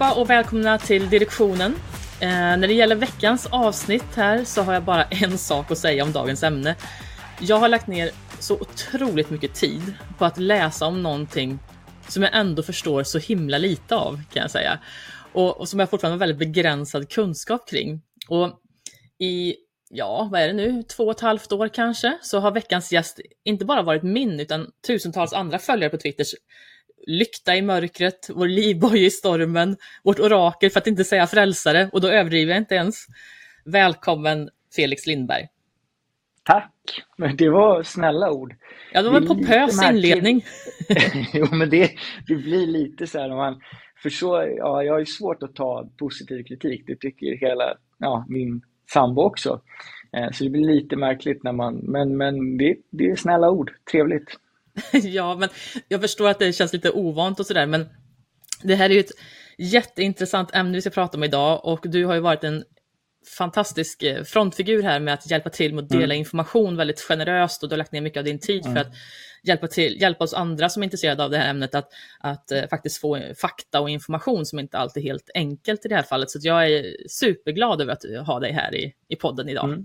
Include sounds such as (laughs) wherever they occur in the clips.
Hej allihopa och välkomna till direktionen. Eh, när det gäller veckans avsnitt här så har jag bara (laughs) en sak att säga om dagens ämne. Jag har lagt ner så otroligt mycket tid på att läsa om någonting som jag ändå förstår så himla lite av kan jag säga. Och, och som jag fortfarande har väldigt begränsad kunskap kring. Och i, ja, vad är det nu, två och ett halvt år kanske, så har veckans gäst inte bara varit min utan tusentals andra följare på Twitters lykta i mörkret, vår livboj i stormen, vårt orakel för att inte säga frälsare, och då överdriver jag inte ens. Välkommen Felix Lindberg. Tack! Men det var snälla ord. Ja, det var en pompös inledning. (laughs) jo, men det, det blir lite så här om man... För så, ja, jag har ju svårt att ta positiv kritik. Det tycker hela ja, min sambo också. Eh, så det blir lite märkligt när man... Men, men det, det är snälla ord. Trevligt. (laughs) ja, men jag förstår att det känns lite ovant och sådär, men det här är ju ett jätteintressant ämne vi ska prata om idag och du har ju varit en fantastisk eh, frontfigur här med att hjälpa till med att dela mm. information väldigt generöst och du har lagt ner mycket av din tid mm. för att hjälpa, till, hjälpa oss andra som är intresserade av det här ämnet att, att uh, faktiskt få fakta och information som inte alltid är helt enkelt i det här fallet. Så jag är superglad över att ha dig här i, i podden idag. Mm.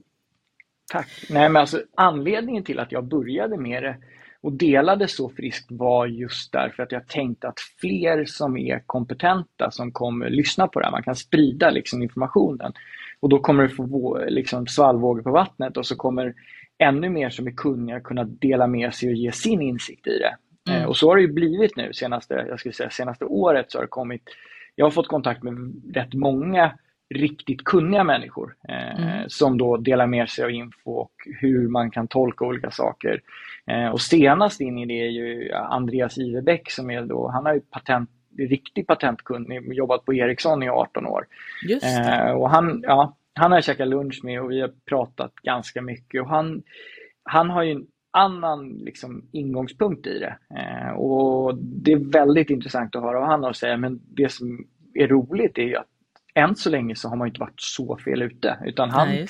Tack. Nej, men alltså, anledningen till att jag började med det och delade så friskt var just därför att jag tänkte att fler som är kompetenta som kommer lyssna på det här, man kan sprida liksom informationen. Och då kommer det få liksom svallvågor på vattnet och så kommer ännu mer som är kunniga kunna dela med sig och ge sin insikt i det. Mm. Eh, och så har det ju blivit nu senaste, jag skulle säga, senaste året så har det kommit, jag har fått kontakt med rätt många riktigt kunniga människor eh, mm. som då delar med sig av info och hur man kan tolka olika saker. Eh, och senast in i det är ju Andreas Iverbäck som är då, han har ju patent, riktig patentkunnig, jobbat på Ericsson i 18 år. Eh, och han, ja, han har jag käkat lunch med och vi har pratat ganska mycket och han, han har ju en annan liksom, ingångspunkt i det. Eh, och Det är väldigt intressant att höra vad han har att säga men det som är roligt är att än så länge så har man inte varit så fel ute utan han Nej,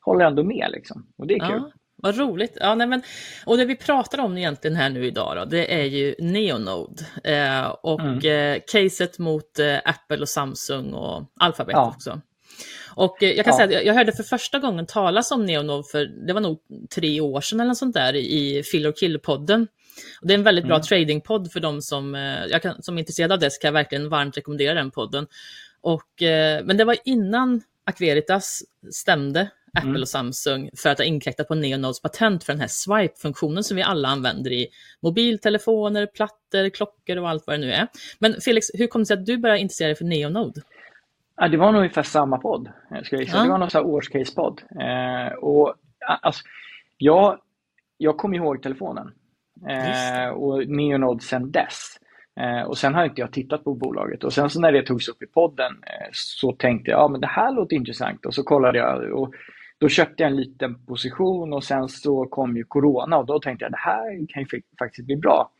håller ändå med liksom. och det är kul. Vad roligt. Ja, nej, men, och det vi pratar om egentligen här nu idag då, det är ju Neonode eh, och mm. eh, caset mot eh, Apple och Samsung och Alphabet ja. också. Och eh, jag kan ja. säga att jag hörde för första gången talas om Neonode för det var nog tre år sedan eller sånt där i Fill or Kill-podden. det är en väldigt bra mm. tradingpodd för de som, eh, kan, som är intresserade av det, så kan jag verkligen varmt rekommendera den podden. Och, eh, men det var innan Aqueritas stämde Apple mm. och Samsung för att ha inkräktat på Neonodes patent för den här swipe-funktionen som vi alla använder i mobiltelefoner, plattor, klockor och allt vad det nu är. Men Felix, hur kom det sig att du började intressera dig för Neonode? Ja, det var nog ungefär samma podd. Ska jag Ja. Det var någon årscase-podd. Eh, och, alltså, jag, jag kommer ihåg telefonen eh, och Neonode sedan dess. Eh, och sen har inte jag tittat på bolaget och sen så när det togs upp i podden eh, så tänkte jag, ja men det här låter intressant och så kollade jag och då köpte jag en liten position och sen så kom ju Corona och då tänkte jag det här kan ju faktiskt bli bra.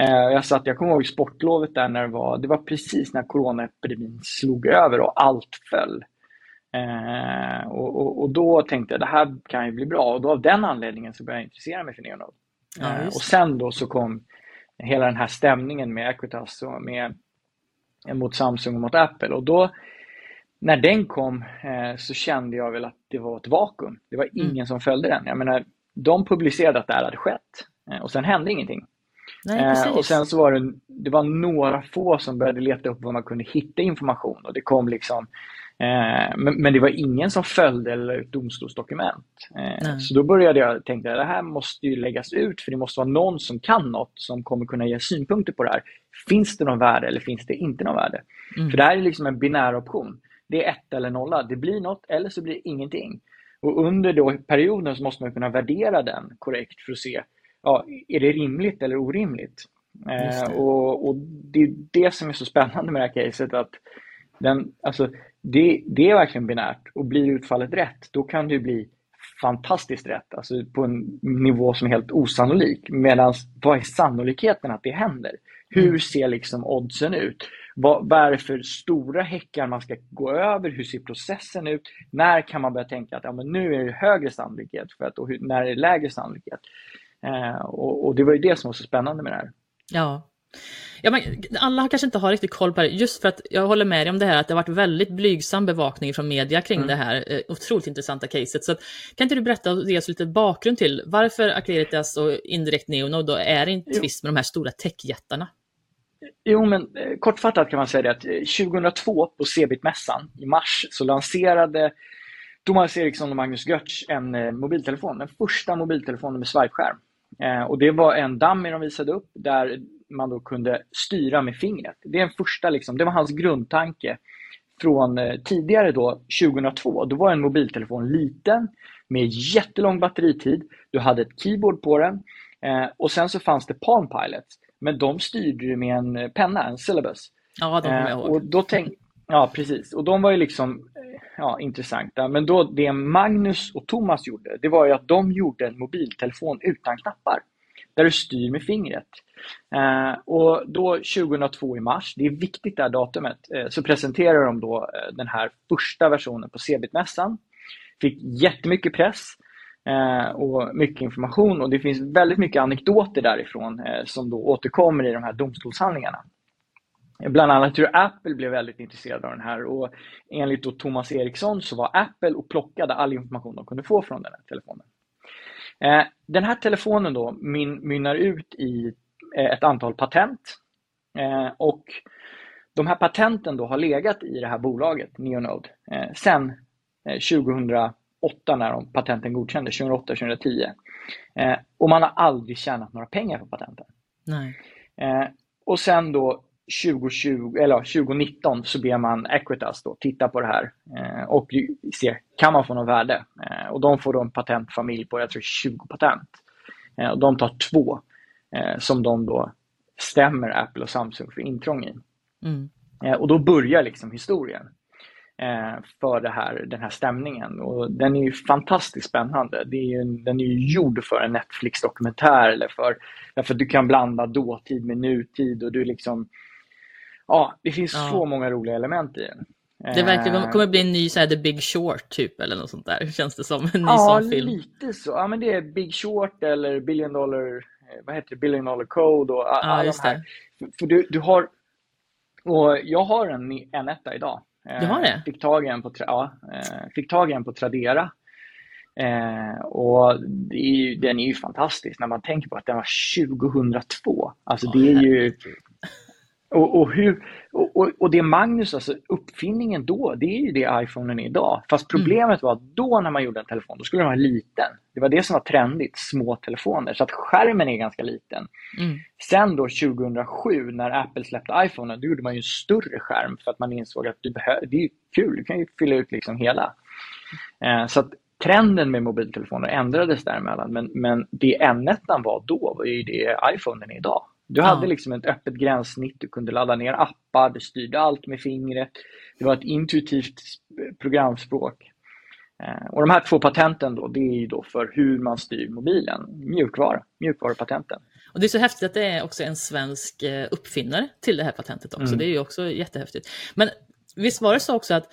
Eh, jag, satt, jag kommer ihåg sportlovet där när det var, det var precis när coronaepidemin slog över och allt föll. Och, och, och, då tänkte jag det här kan ju bli bra och då av den anledningen så började jag intressera mig för Neonode. Ja, och sen då så kom hela den här stämningen med Equitas och med, mot Samsung och mot Apple och då när den kom eh, så kände jag väl att det var ett vakuum. Det var mm. ingen mm. som följde den. Jag menar, de publicerade att det här hade skett eh, och sen hände ingenting. Nej, eh, och sen så var det, det var några få som började leta upp var man kunde hitta information och det kom liksom eh, men, men, det var ingen som följde eller ett domstolsdokument. Eh, så då började jag tänka att det här måste ju läggas ut för det måste vara någon som kan något som kommer kunna ge synpunkter på det här. Finns det någon värde eller finns det inte någon värde? Mm. För det här är liksom en binär option. Det är ett eller nolla. Det blir något eller så blir det ingenting. Och under då perioden så måste man kunna värdera den korrekt för att se, ja, är det rimligt eller orimligt? Eh, det. och, och, det är det som är så spännande med det här caset att den, alltså, det, det är verkligen binärt och blir utfallet rätt, då kan det bli fantastiskt rätt, alltså på en nivå som är helt osannolik. Medan vad är sannolikheten att det händer? Hur mm. ser liksom oddsen ut? Vad, vad är det för stora häckar man ska gå över? Hur ser processen ut? När kan man börja tänka att ja, men nu är det högre sannolikhet för att, och när är det lägre sannolikhet? Eh, och, och, det var ju det som var så spännande med det här. Ja, Ja, men alla kanske inte har riktigt koll på det, just för att jag håller med dig om det här att det har varit väldigt blygsam bevakning från media kring mm. det här eh, otroligt intressanta caset. Så kan inte du berätta och ge oss lite bakgrund till varför Acleritas och indirekt Neonode då är i en tvist med de här stora techjättarna? Jo, men eh, kortfattat kan man säga det att 2002 på Cebit-mässan i mars så lanserade Thomas Eriksson och Magnus Götz en eh, mobiltelefon, den första mobiltelefonen med swipeskärm. Eh, och det var en dummy de visade upp där man då kunde styra med fingret. Det, är en första, liksom, det var hans grundtanke från eh, tidigare då, 2002. Då var en mobiltelefon liten med jättelång batteritid. Du hade ett keyboard på den eh, och sen så fanns det Palm Pilot. Men de styrde du med en penna, en syllabus. Ja, de kommer jag ihåg. Och då tänk, ja, precis. Och de var ju liksom ja, intressanta. Men då det Magnus och Thomas gjorde, det var ju att de gjorde en mobiltelefon utan knappar. Där du styr med fingret. Eh, och då 2002 i mars, det är viktigt det här datumet, eh, så presenterar de då eh, den här första versionen på Cebit-mässan. Fick jättemycket press eh, och mycket information och det finns väldigt mycket anekdoter därifrån eh, som då återkommer i de här domstolshandlingarna. Bland annat hur Apple blev väldigt intresserade av den här och enligt då Thomas Eriksson så var Apple och plockade all information de kunde få från den här telefonen. Eh, den här telefonen då mynnar ut i eh, ett antal patent eh, och de här patenten då har legat i det här bolaget Neonode sedan 2008 när de patenten godkändes, 2008-2010. Och man har aldrig tjänat några pengar på patenten. Nej. Och sen då 2020, eller 2019 så ber man Equitas då titta på det här eh, och se, kan man få något värde? Eh, och de får då en patentfamilj på, jag tror 20 patent. Eh, och de tar två som de då stämmer Apple och Samsung för intrång i. Mm. Och då börjar liksom historien för här, den här stämningen. Och den är ju fantastiskt spännande. Det är ju, den är ju gjord för en Netflix-dokumentär eller för, därför att du kan blanda dåtid med nutid och du liksom ja, det finns ja. så många roliga element i den. Det verkar kommer bli en ny så här, The Big Short typ eller något sånt där, känns det som. En ny ja, sån film. lite så. Ja, men det är Big Short eller Billion Dollar, eh, vad heter det, Billion Dollar Code och ja, just det. För du, du har, och jag har en, en etta idag. Du har det? Fick tag i en på, ja, eh, fick tag i en på Tradera. Eh, och är ju, den är ju fantastisk när man tänker på att den var 2002. Alltså oh, det är ju och, och, hur, och, och det Magnus, alltså uppfinningen då, det är ju det iPhonen är idag. Fast mm. problemet var att då när man gjorde en telefon, då skulle den vara liten. Det var det som var trendigt, små telefoner. Så att skärmen är ganska liten. Mm. Sen då 2007 när Apple släppte iPhonen, då gjorde man ju en större skärm för att man insåg att du behöver, det är kul, du kan ju fylla ut liksom hela. Eh, så att trenden med mobiltelefoner ändrades däremellan. Men, men det N1 var då var ju det iPhonen är idag. Du ja. hade liksom ett öppet gränssnitt, du kunde ladda ner appar, du styrde allt med fingret. Det var ett intuitivt programspråk. Eh, och de här två patenten då, det är då för hur man styr mobilen, mjukvara, mjukvarupatenten. Och det är så häftigt att det är också en svensk eh, uppfinnare till det här patentet också. Mm. Det är ju också jättehäftigt. Men visst var det så också att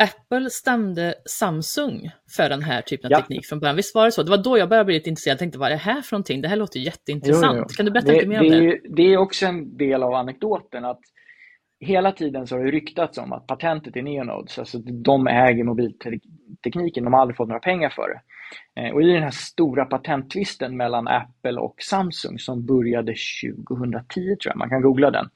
Apple stämde Samsung för den här typen av ja. teknik från början. Visst var det så? Det var då jag började bli lite intresserad. Jag tänkte, vad är det här för någonting? Det här låter jätteintressant. Jo, jo. Kan du berätta det, lite mer det om det? Är, det är också en del av anekdoten att hela tiden så har det ryktats om att patentet i Neonodes, alltså de äger mobiltekniken, de har aldrig fått några pengar för det. Eh, och i den här stora patenttvisten mellan Apple och Samsung som började 2010 tror jag, man kan googla den,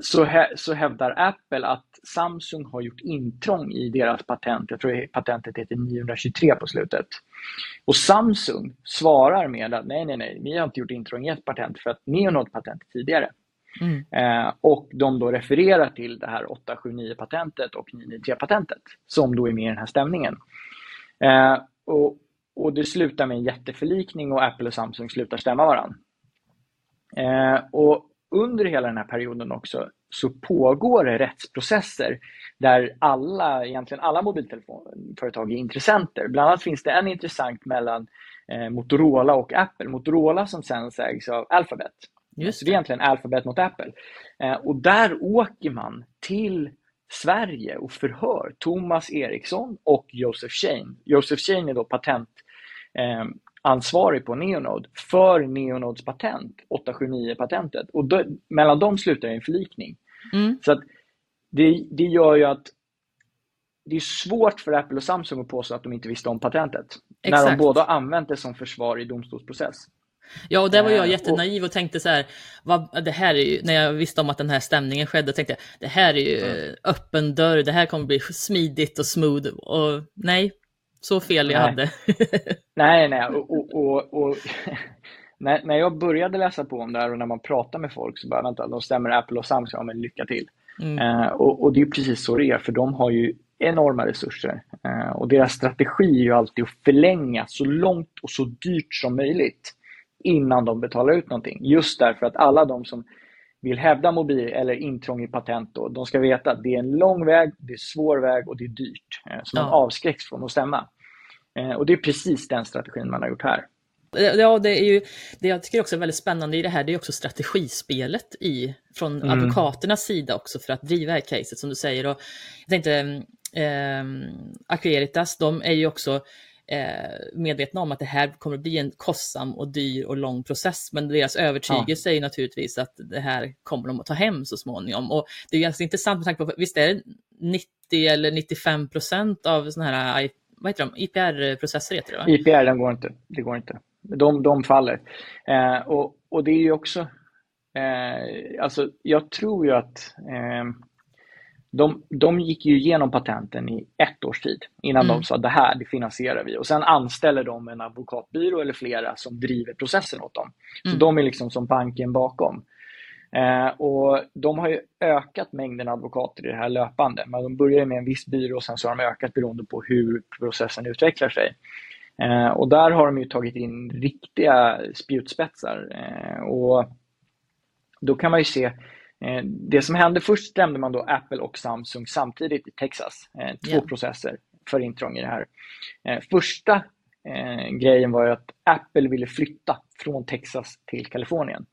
så, så hävdar Apple att Samsung har gjort intrång i deras patent. Jag tror patentet heter 923 på slutet. Och Samsung svarar med att nej, nej, nej, ni har inte gjort intrång i ett patent för att ni har nått patentet tidigare. Mm. Eh, och de då refererar till det här 879-patentet och 993-patentet som då är med i den här stämningen. Eh, och, och det slutar med en jätteförlikning och Apple och Samsung slutar stämma varandra. Eh, och under hela den här perioden också så pågår det rättsprocesser där alla, egentligen alla mobiltelefonföretag är intressenter. Bland annat finns det en intressant mellan eh, Motorola och Apple. Motorola som sen ägs av Alphabet. Just det. Så det är egentligen Alphabet mot Apple. Eh, och där åker man till Sverige och förhör Thomas Eriksson och Joseph Shane. Joseph Shane är då patent, eh, ansvarig på Neonode för Neonodes patent, 879-patentet. Och då, mellan dem slutar en förlikning. Mm. Så att det, det gör ju att det är svårt för Apple och Samsung att påstå att de inte visste om patentet. Exakt. När de båda använt det som försvar i domstolsprocess. Ja, och där var jag eh, jättenaiv och tänkte så här, vad, det här är ju, när jag visste om att den här stämningen skedde, tänkte jag, det här är ju mm. öppen dörr, det här kommer bli smidigt och smooth. Och nej, så fel jag nej. hade. (laughs) nej, nej, och, och, och, och (laughs) när, när jag började läsa på om det här och när man pratar med folk så bara, vänta, de stämmer Apple och Samsung, men lycka till. Mm. Uh, och, och, det är precis så det är, för de har ju enorma resurser. Uh, och deras strategi är ju alltid att förlänga så långt och så dyrt som möjligt innan de betalar ut någonting. Just därför att alla de som vill hävda mobil eller intrång i patent, då, de ska veta att det är en lång väg, det är svår väg och det är dyrt. Eh, så man ja. avskräcks från att stämma. Eh, och det är precis den strategin man har gjort här. Ja, det är ju, det jag tycker också är väldigt spännande i det här, det är också strategispelet i, från mm. advokaternas sida också för att driva det här caset som du säger. Och jag tänkte, eh, Aqueritas, de är ju också eh, medvetna om att det här kommer att bli en kostsam och dyr och lång process. Men deras övertygelse ja. är naturligtvis att det här kommer de att ta hem så småningom. Och det är ganska intressant med tanke på, visst är det 90 eller 95 procent av sådana här vad heter de? IPR-processer heter det va? IPR, den går inte. Det går inte. De, de faller. Eh, och, och det är ju också, eh, alltså jag tror ju att eh, de, de gick ju igenom patenten i ett års tid innan mm. de sa det här, det finansierar vi. Och sen anställer de en advokatbyrå eller flera som driver processen åt dem. Så mm. de är liksom som banken bakom. Eh, och De har ju ökat mängden advokater i det här löpande. Men de börjar med en viss byrå och sen så har de ökat beroende på hur processen utvecklar sig. Eh, och där har de ju tagit in riktiga spjutspetsar. Eh, och då kan man ju se det som hände, först stämde man då Apple och Samsung samtidigt i Texas. Eh, två yeah. processer för intrång i det här. Eh, första grejen var att Apple ville flytta från Texas till Kalifornien.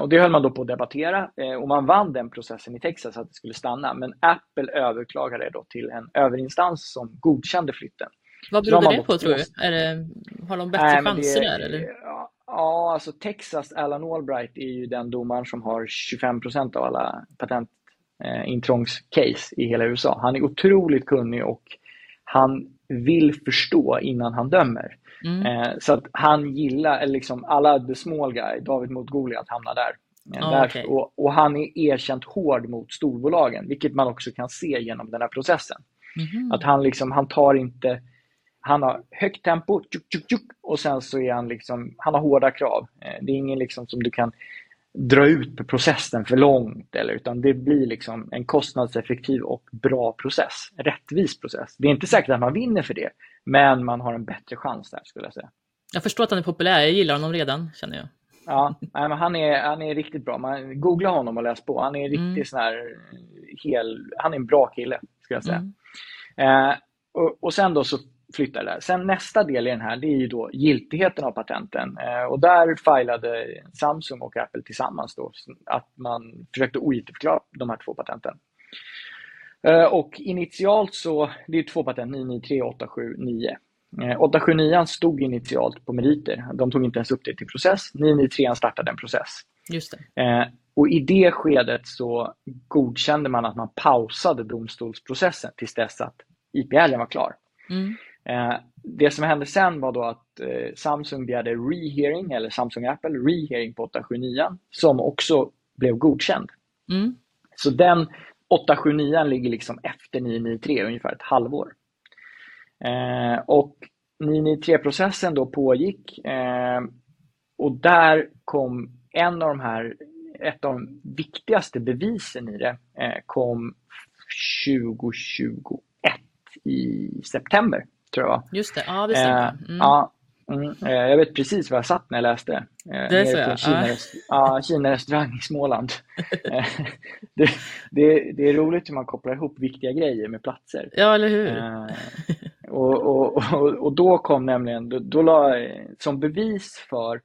Och det höll man då på att debattera och man vann den processen i Texas att det skulle stanna. Men Apple överklagade då till en överinstans som godkände flytten. Vad beror det på tror du? Det, har de bättre Nej, chanser det, där? Eller? Ja, alltså Texas Alan Albright är ju den domaren som har 25 procent av alla patentintrångscase eh, i hela USA. Han är otroligt kunnig och han vill förstå innan han dömer. Mm. Eh, så att han gillar, liksom alla the small guy, David mot Goliat hamnar där. Eh, oh, okay. och, och, han är erkänt hård mot storbolagen, vilket man också kan se genom den här processen. Mm. Att han, liksom, han tar inte han har högt tempo tjuk, tjuk, tjuk, och sen så är han liksom, han har hårda krav. Eh, det är ingen liksom som du kan dra ut på processen för långt, eller, utan det blir liksom en kostnadseffektiv och bra process. Rättvis process. Det är inte säkert att man vinner för det, men man har en bättre chans där skulle jag säga. Jag förstår att han är populär, jag gillar honom redan känner jag. Ja, men han, är, han är riktigt bra. Man, googla honom och läs på. Han är riktigt mm. sån här hel, han är en bra kille, skulle jag säga. Mm. Eh, och, och sen då så flyttar där. Sen nästa del i den här det är ju då giltigheten av patenten. Eh, och där filade Samsung och Apple tillsammans då, att man försökte ogiltigförklara de här två patenten. Eh, och initialt så, det är två patent, 993 och 879. 879 stod initialt på meriter. De tog inte ens upp det till process. 993 startade en process. Just det. Eh, och I det skedet så godkände man att man pausade domstolsprocessen tills dess att IPL var klar. Mm. Eh, det som hände sen var då att eh, Samsung begärde rehearing, eller Samsung Apple, rehearing på 879 som också blev godkänd. Mm. Så den 879 ligger liksom efter 993 ungefär ett halvår. Eh, och 993-processen då pågick eh, och där kom en av de här, ett av de viktigaste bevisen i det eh, kom 2021 i september tror jag Just det, ja det stämmer. Eh, mm. Ja, mm, eh, jag vet precis var jag satt när jag läste. Eh, det är så ja. Kina, ja, (laughs) Kina restaurang i Småland. (laughs) det, det, det, är roligt hur man kopplar ihop viktiga grejer med platser. Ja, eller hur? (laughs) och, och, och, och, då kom nämligen, då, då la, som bevis för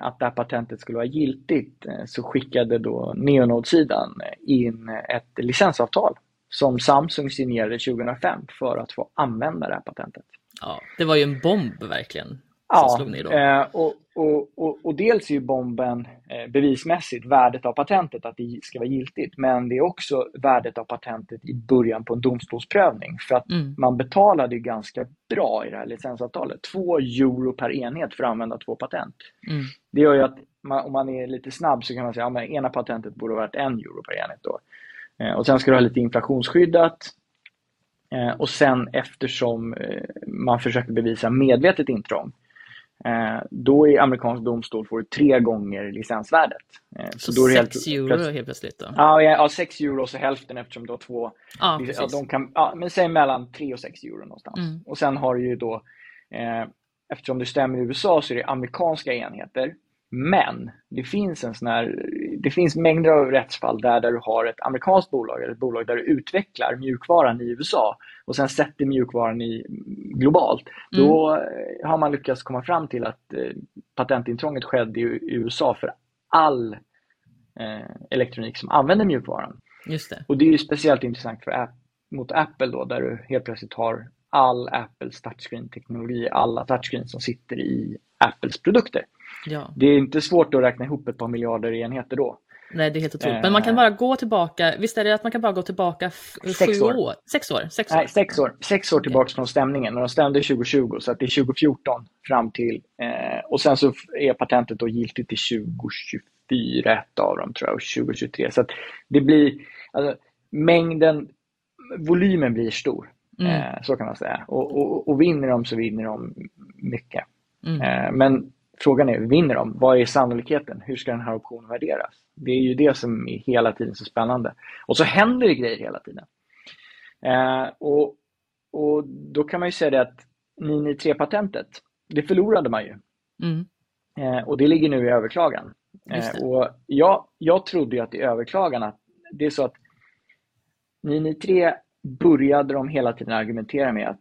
att det här patentet skulle vara giltigt så skickade då Neonode-sidan in ett licensavtal som Samsung signerade 2005 för att få använda det här patentet. Ja, det var ju en bomb verkligen. ja? Eh, och, och, och, och, dels är ju bomben eh, bevismässigt värdet av patentet, att det ska vara giltigt. Men det är också värdet av patentet i början på en domstolsprövning. För att mm. man betalade ju ganska bra i det här licensavtalet. Två euro per enhet för att använda två patent. Mm. Det gör ju att man, om man är lite snabb så kan man säga att ja, ena patentet borde ha varit en euro per enhet. Då. Eh, och sen ska du ha lite inflationsskyddat. Eh, och sen eftersom eh, man försöker bevisa medvetet intrång då i amerikansk domstol får du tre gånger licensvärdet. Så, så då 6 helt, euro helt plötsligt? Då? Ja, ja, 6 euro och så hälften eftersom du har två. Ja, ja, de kan, ja, men säg mellan 3 och 6 euro någonstans. Mm. Och sen har du ju då, eh, eftersom det stämmer i USA så är det amerikanska enheter. Men det finns, en sån här, det finns mängder av rättsfall där, där du har ett amerikanskt bolag eller ett bolag där du utvecklar mjukvaran i USA och sen sätter mjukvaran i globalt. Mm. Då eh, har man lyckats komma fram till att eh, patentintrånget skedde i USA för all eh, elektronik som använder mjukvaran. Just det. Och det är speciellt intressant för, mot Apple då, där du helt plötsligt har all Apples touchscreen-teknologi, alla touchscreens som sitter i Apples produkter. Ja. Det är inte svårt att räkna ihop ett par miljarder enheter då. Nej, det är helt otroligt. Men man kan eh. bara gå tillbaka, visst är det att man kan bara gå tillbaka sex år. år? Sex år? Sex år, Nej, sex år. Sex år tillbaka okay. från stämningen. Och de stämde 2020, så att det är 2014 fram till... Eh, och sen så är patentet då giltigt till 2024, ett av dem tror jag, och 2023. Så att det blir... Alltså, mängden, volymen blir stor. Mm. Eh, så kan man säga. Och, och, och, vinner de så vinner de mycket. Mm. Eh, men Frågan är, vinner de? Vad är sannolikheten? Hur ska den här optionen värderas? Det är ju det som är hela tiden så spännande. Och så händer det grejer hela tiden. Eh, och, och Då kan man ju säga det att 993-patentet, det förlorade man ju. Mm. Och det ligger nu i överklagan. Och jag, jag trodde att i överklagan att det är så att 993 började de hela tiden argumentera med att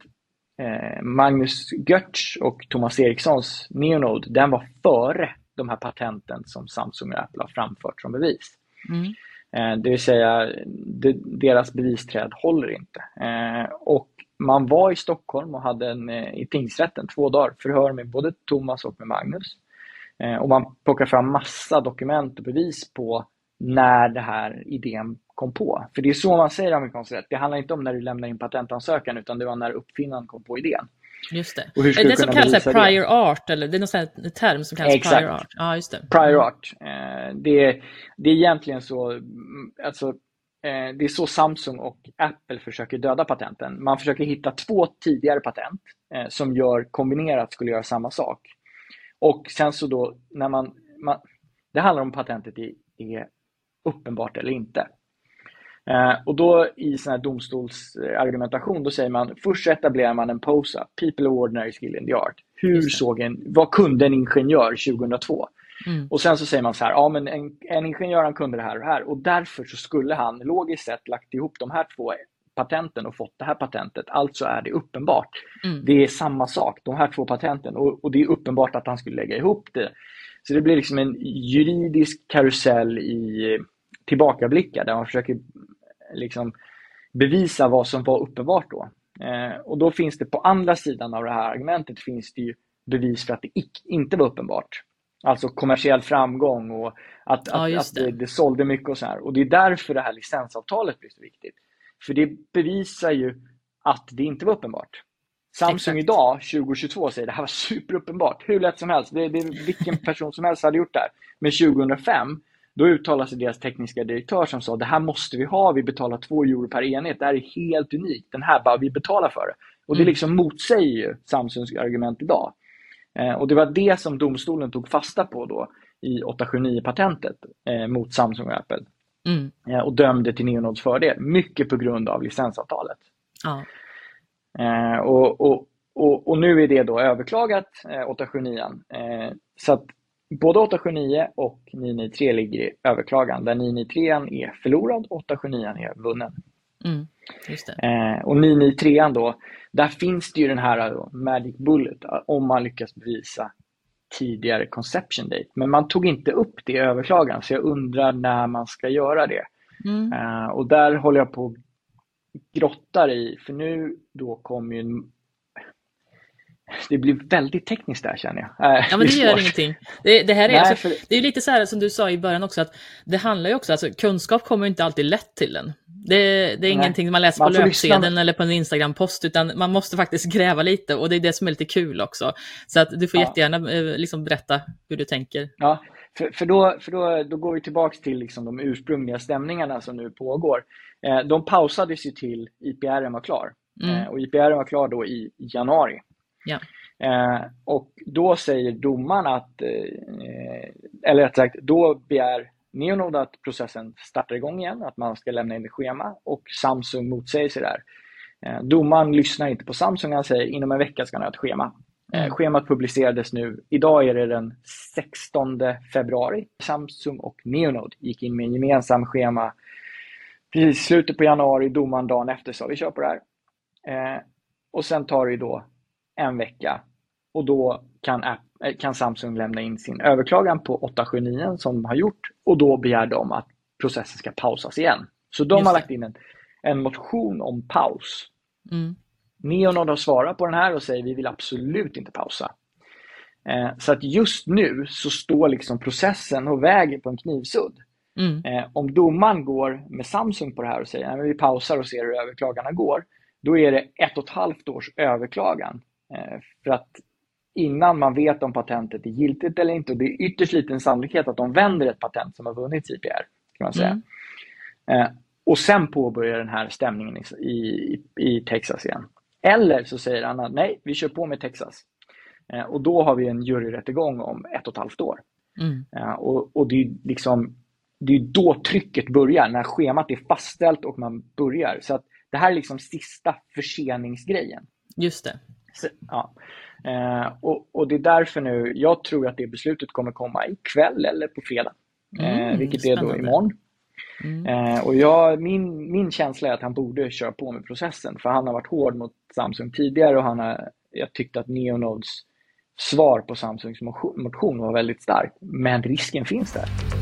Eh, Magnus Götz och Thomas Erikssons Neonode, den var före de här patenten som Samsung och Apple har framfört som bevis. Mm. Eh, det vill säga, deras bevisträd håller inte. Eh, och man var i Stockholm och hade en, i tingsrätten två dagar förhör med både Thomas och med Magnus. Och man plockar fram massa dokument och bevis på när den här idén kom på. För det är så man säger amerikansk rätt. Det handlar inte om när du lämnar in patentansökan utan det var när uppfinnaren kom på idén. Just det. Och hur det som kallas prior det? art, eller det är någon sån term som kallas Exakt. prior art? Ja, just det. Prior mm. art. Eh, det, det är egentligen så, mm, alltså, eh, det är så Samsung och Apple försöker döda patenten. Man försöker hitta två tidigare patent eh, som gör kombinerat skulle göra samma sak. Och sen så då när man, man det handlar om patentet är, är uppenbart eller inte. Eh, och då i sån här domstolsargumentation, då säger man först etablerar man en POSA, People of Ordinary Skill in the Art. Hur såg en, vad kunde en ingenjör 2002? Mm. Och sen så säger man så här, ja men en, en ingenjör han kunde det här och det här och därför så skulle han logiskt sett lagt ihop de här två patenten och fått det här patentet. Alltså är det uppenbart. Mm. Det är samma sak, de här två patenten och, och, det är uppenbart att han skulle lägga ihop det. Så det blir liksom en juridisk karusell i tillbakablickar där man försöker liksom bevisa vad som var uppenbart då. Eh, och då finns det på andra sidan av det här argumentet finns det ju bevis för att det inte var uppenbart. Alltså kommersiell framgång och att, ja, att, att det. det, sålde mycket och så här. Och det är därför det här licensavtalet blir så viktigt. För det bevisar ju att det inte var uppenbart. Samsung Exakt. idag, 2022, säger det här var (laughs) superuppenbart. Hur lätt som helst. Det, det, vilken person som helst hade gjort det här. Men 2005 då uttalade sig deras tekniska direktör som sa det här måste vi ha, vi betalar 2 euro per enhet, det här är helt unikt, den här bara vi betalar för det. Och det mm. liksom motsäger ju Samsungs argument idag. Eh, och det var det som domstolen tog fasta på då i 879-patentet eh, mot Samsung och Apple. Mm. Eh, och dömde till Neonods fördel, mycket på grund av licensavtalet. Ja. Eh, och, och, och, och, nu är det då överklagat, 879. Eh, så att Både 879 och 993 ligger i överklagan där 993 är förlorad och 879 är vunnen. Mm, eh, och 993 då, där finns det ju den här då, Magic Bullet om man lyckas bevisa tidigare conception date. Men man tog inte upp det i överklagan så jag undrar när man ska göra det. Mm. Eh, och där håller jag på grottar i, för nu då kommer ju det blir väldigt tekniskt där känner jag. Äh, ja, men det, (laughs) gör ingenting. Det, det här är, Nej, alltså, för... det är lite så här som du sa i början också, att det handlar ju också, alltså kunskap kommer inte alltid lätt till en. Det, det är Nej. ingenting man läser man på löpsedeln eller på en Instagram-post, utan man måste faktiskt gräva lite och det är det som är lite kul också. Så att du får ja. jättegärna eh, liksom berätta hur du tänker. Ja, för, för, då, för då, då går vi tillbaka till liksom de ursprungliga stämningarna som nu pågår. Eh, de pausades ju till IPR var klar. Mm. Eh, och IPR var klar då i januari. Ja. Eh, och då säger domaren att, eh, eller rätt sagt, då begär Neonode att processen startar igång igen, att man ska lämna in ett schema och Samsung motsäger sig där. Eh, domaren lyssnar inte på Samsung, han säger inom en vecka ska han ha ett schema. Eh, mm. Schemat publicerades nu, idag är det den 16 februari. Samsung och Neonode gick in med en gemensam schema precis slutet på januari, domaren dagen efter sa vi kör på det här. Eh, och sen tar det då en vecka och då kan, app, eh, kan Samsung lämna in sin överklagan på 879 som har gjort och då begär de att processen ska pausas igen. Så de har lagt in en, en motion om paus. Mm. Neonode har svarat på den här och säger vi vill absolut inte pausa. Eh, så att just nu så står liksom processen och väger på en knivsudd. Mm. Eh, om domaren går med Samsung på det här och säger att vi pausar och ser hur överklagarna går, då är det ett och ett halvt års överklagan. Eh, för att innan man vet om patentet är giltigt eller inte, och det är ytterst liten sannolikhet att de vänder ett patent som har vunnit IPR. Kan man säga. Mm. Eh, och sen påbörjar den här stämningen i, i, i Texas igen. Eller så säger han att nej, vi kör på med Texas. Eh, och då har vi en juryrättegång om ett och ett halvt år. Mm. och, och det är liksom det är då trycket börjar, när schemat är fastställt och man börjar. Så att det här är liksom sista förseningsgrejen. Just det. Ja. Eh, och, och, det är därför nu, jag tror att det beslutet kommer komma ikväll eller på fredag. Eh, mm, vilket spännande. är då imorgon. Mm. Eh, och jag, min, min känsla är att han borde köra på med processen, för han har varit hård mot Samsung tidigare och han har, jag tyckte att Neonodes svar på Samsungs motion var väldigt starkt. Men risken finns där.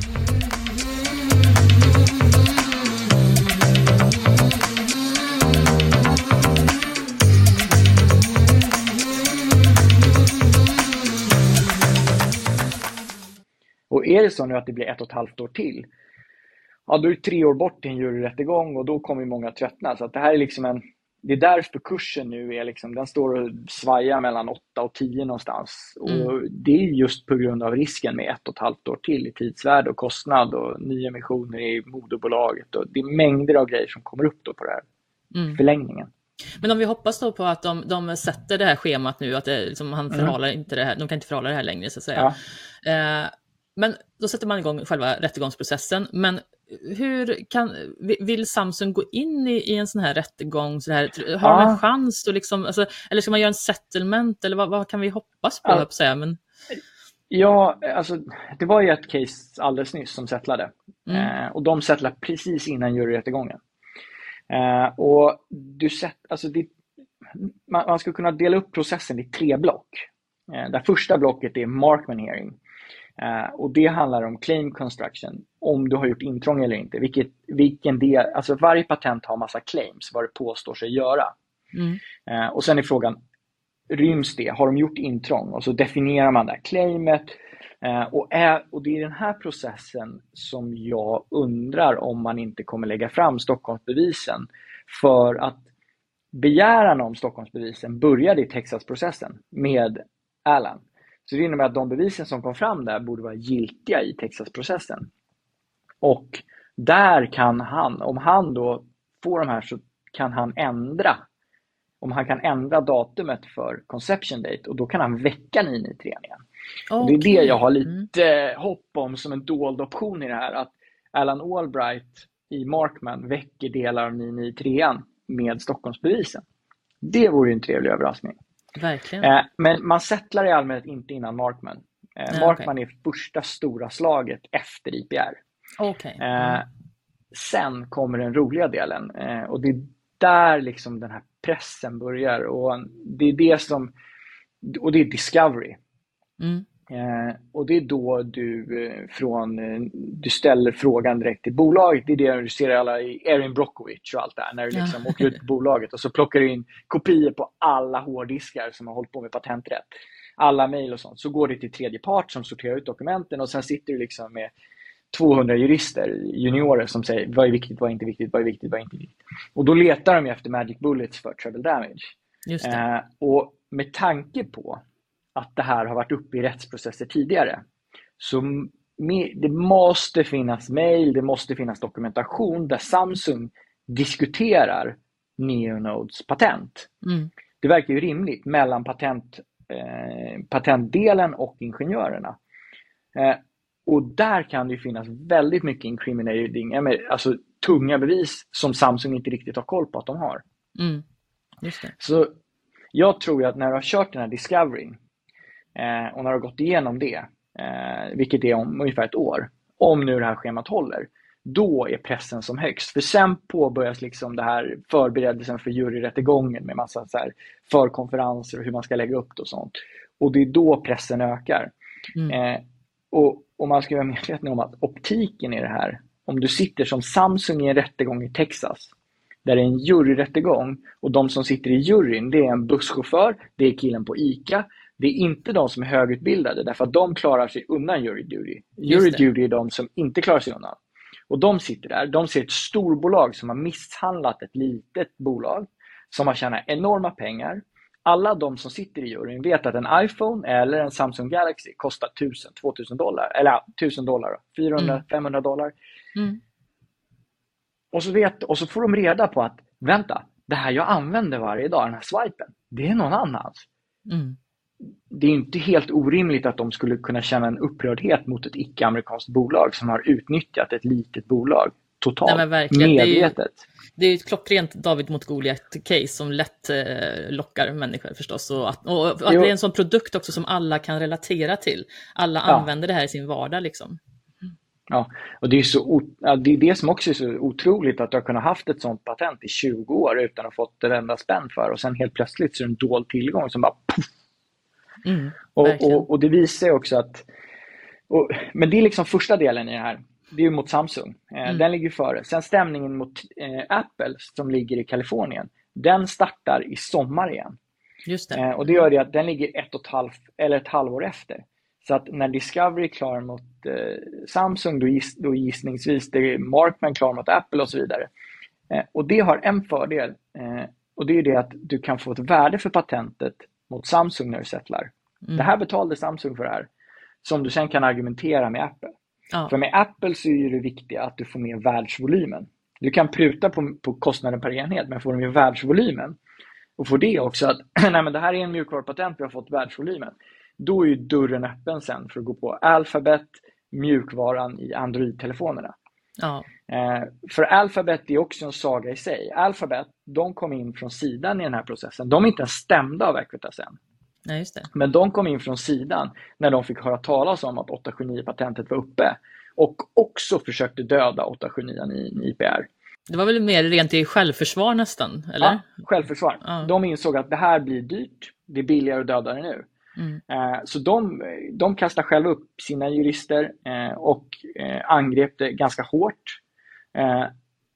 Är det så nu att det blir ett och ett halvt år till, ja då är det tre år bort till en juryrättegång och då kommer många tröttna. Så det här är liksom en, det är därför kursen nu är liksom, den står och svajar mellan 8 och 10 någonstans. Mm. Och det är just på grund av risken med ett och ett halvt år till i tidsvärde och kostnad och nyemissioner i moderbolaget. Och det är mängder av grejer som kommer upp då på det här mm. förlängningen. Men om vi hoppas då på att de, de sätter det här schemat nu, att det, liksom, han mm. förhalar mm. inte det här, de kan inte förhala det här längre så att säga. Ja. Eh, men då sätter man igång själva rättegångsprocessen. Men hur kan, vill Samsung gå in i, i en sån här rättegång? Så här, har ja. de en chans? Då liksom, alltså, eller ska man göra en settlement? Eller vad, vad kan vi hoppas på? Ja. Säga, men... ja, alltså, det var ju ett case alldeles nyss som settlade. Mm. Eh, och de settlade precis innan juryrättegången. Eh, och du sett, alltså det, man, man skulle kunna dela upp processen i tre block. Eh, det första blocket är Markman hearing. Uh, och det handlar om claim construction, om du har gjort intrång eller inte. Vilket, vilken del, alltså varje patent har massa claims, vad det påstår sig göra. Mm. Uh, och sen är frågan, ryms det? Har de gjort intrång? Och så definierar man det här claimet. Uh, och, är, och det är den här processen som jag undrar om man inte kommer lägga fram Stockholmsbevisen. För att begäran om Stockholmsbevisen började i Texasprocessen med Alan. Så det innebär att de bevisen som kom fram där borde vara giltiga i Texasprocessen. Och där kan han, om han då får de här så kan han ändra om han kan ändra datumet för conception date och då kan han väcka 993 igen. Okay. Det är det jag har lite mm. hopp om som en dold option i det här. Att Alan Albright i Markman väcker delar av 993 med Stockholmsbevisen. Det vore en trevlig överraskning. Verkligen. Eh, men man settlar i allmänhet inte innan Markman. Eh, Nej, Markman okay. är första stora slaget efter IPR. Okay. Mm. Sen kommer den roliga delen och det är där liksom den här pressen börjar och det är det som och det är discovery. Mm. Eh, och det är då du, eh, från, eh, du ställer frågan direkt till bolaget. Det är det du ser alla i Erin Brockovich och allt det här. När du liksom ja. åker ut på bolaget och så plockar du in kopior på alla hårddiskar som har hållit på med patenträtt. Alla mejl och sånt. Så går det till tredje part som sorterar ut dokumenten och sen sitter du liksom med 200 jurister, juniorer, som säger vad är viktigt, vad är inte viktigt, vad är viktigt, vad är inte viktigt. Och då letar de efter magic bullets för treble damage. Eh, och med tanke på att det här har varit uppe i rättsprocesser tidigare. Så det måste finnas mejl, det måste finnas dokumentation där Samsung diskuterar Neonodes patent. Mm. Det verkar ju rimligt mellan patent, eh, patentdelen och ingenjörerna. Eh, och där kan det finnas väldigt mycket incriminating, alltså tunga bevis som Samsung inte riktigt har koll på att de har. Mm. Så jag tror att när du har kört den här Discovery eh, och när du har gått igenom det, eh, vilket är om ungefär ett år, om nu det här schemat håller, då är pressen som högst. För sen påbörjas liksom det här förberedelsen för juryrättegången med massa så här förkonferenser och hur man ska lägga upp det och sånt. Och det är då pressen ökar. Mm. Eh, och, och, man ska vara medveten om att optiken i det här, om du sitter som Samsung i en rättegång i Texas, där det är en juryrättegång och de som sitter i juryn, det är en busschaufför, det är killen på ICA, det är inte de som är högutbildade därför att de klarar sig undan jury duty. Jury duty är de som inte klarar sig undan. Och de sitter där, de ser ett storbolag som har misshandlat ett litet bolag som har tjänat enorma pengar. Alla de som sitter i juryn vet att en iPhone eller en Samsung Galaxy kostar 1000, 2000 dollar, eller ja, 1000 dollar, 400, mm. 500 dollar. Mm. Och, så vet, och så får de reda på att, vänta, det här jag använder varje dag, den här swipen, det är någon annans. Mm det är inte helt orimligt att de skulle kunna känna en upprördhet mot ett icke-amerikanskt bolag som har utnyttjat ett litet bolag totalt Nej, medvetet. Det är ju ett klockrent David mot Goliat-case som lätt eh, lockar människor förstås. Och att, och att det är en sån produkt också som alla kan relatera till. Alla ja. använder det här i sin vardag. Liksom. Ja, och det är, så, det är det som också är så otroligt att du har kunnat haft ett sånt patent i 20 år utan att ha fått ett enda spänn för och sen helt plötsligt så är det en dold tillgång som bara puff, Mm, och, och, och, det visar också att... Och, men det är liksom första delen i det här. Det är mot Samsung. Eh, mm. Den ligger före. Sen stämningen mot eh, Apple som ligger i Kalifornien. Den startar i sommar igen. Just det. Eh, och det gör det att den ligger ett och ett halvt, eller ett halvår efter. Så att när Discovery är klar mot eh, Samsung, då, giss, då gissningsvis det är Markman klar mot Apple och så vidare. Eh, och det har en fördel. Och det är det att du kan få ett värde för patentet mot Samsung när du settlar. Mm. Det här betalade Samsung för det här. Som du sen kan argumentera med Apple. Ja. För med Apple så är det viktiga att du får med världsvolymen. Du kan pruta på, på kostnaden per enhet, men får du med världsvolymen och får det också att (clears throat) nej, men det här är en mjukvarupatent, vi har fått världsvolymen. Då är dörren öppen sen för att gå på Alphabet, mjukvaran i Android-telefonerna. Ja. Eh, för Alphabet är också en saga i sig. Alphabet, de kom in från sidan i den här processen. De är inte ens stämda av Equitas än. Det. Men de kom in från sidan när de fick höra talas om att 879-patentet var uppe och också försökte döda 879 i IPR. Det var väl mer rent i självförsvar nästan? Eller? Ja, självförsvar. Ja. De insåg att det här blir dyrt, det är billigare att döda det nu. Mm. Eh, så de, de kastade själva upp sina jurister eh, och eh, angrep det ganska hårt.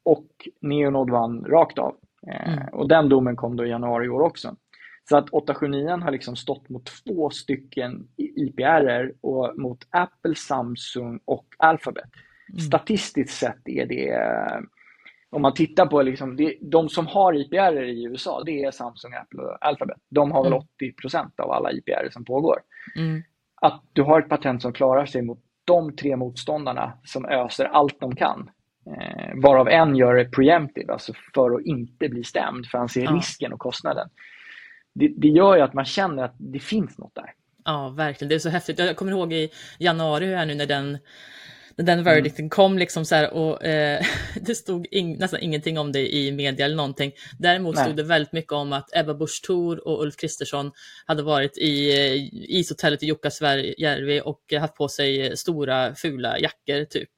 Och Neonod vann rakt av. Mm. Och den domen kom då i januari i år också. Så att 879 har liksom stått mot två stycken IPR och mot Apple, Samsung och Alphabet. Mm. Statistiskt sett är det, om man tittar på liksom, det, de som har IPR i USA, det är Samsung, Apple och Alphabet. De har väl 80 mm. av alla IPR som pågår. Mm. Att du har ett patent som klarar sig mot de tre motståndarna som öser allt de kan. Eh, varav en gör det preemptive, alltså för att inte bli stämd, för han ser ja. risken och kostnaden det, det gör ju att man känner att det finns något där. Ja, verkligen. Det är så häftigt. Jag kommer ihåg i januari här nu när den när den verdicten mm. kom liksom så här, och eh, (laughs) det stod in, nästan ingenting om det i media eller någonting. Däremot Nej. stod det väldigt mycket om att Ebba Busch Thor och Ulf Kristersson hade varit i eh, ishotellet i Jukkasjärvi och haft på sig stora fula jackor typ.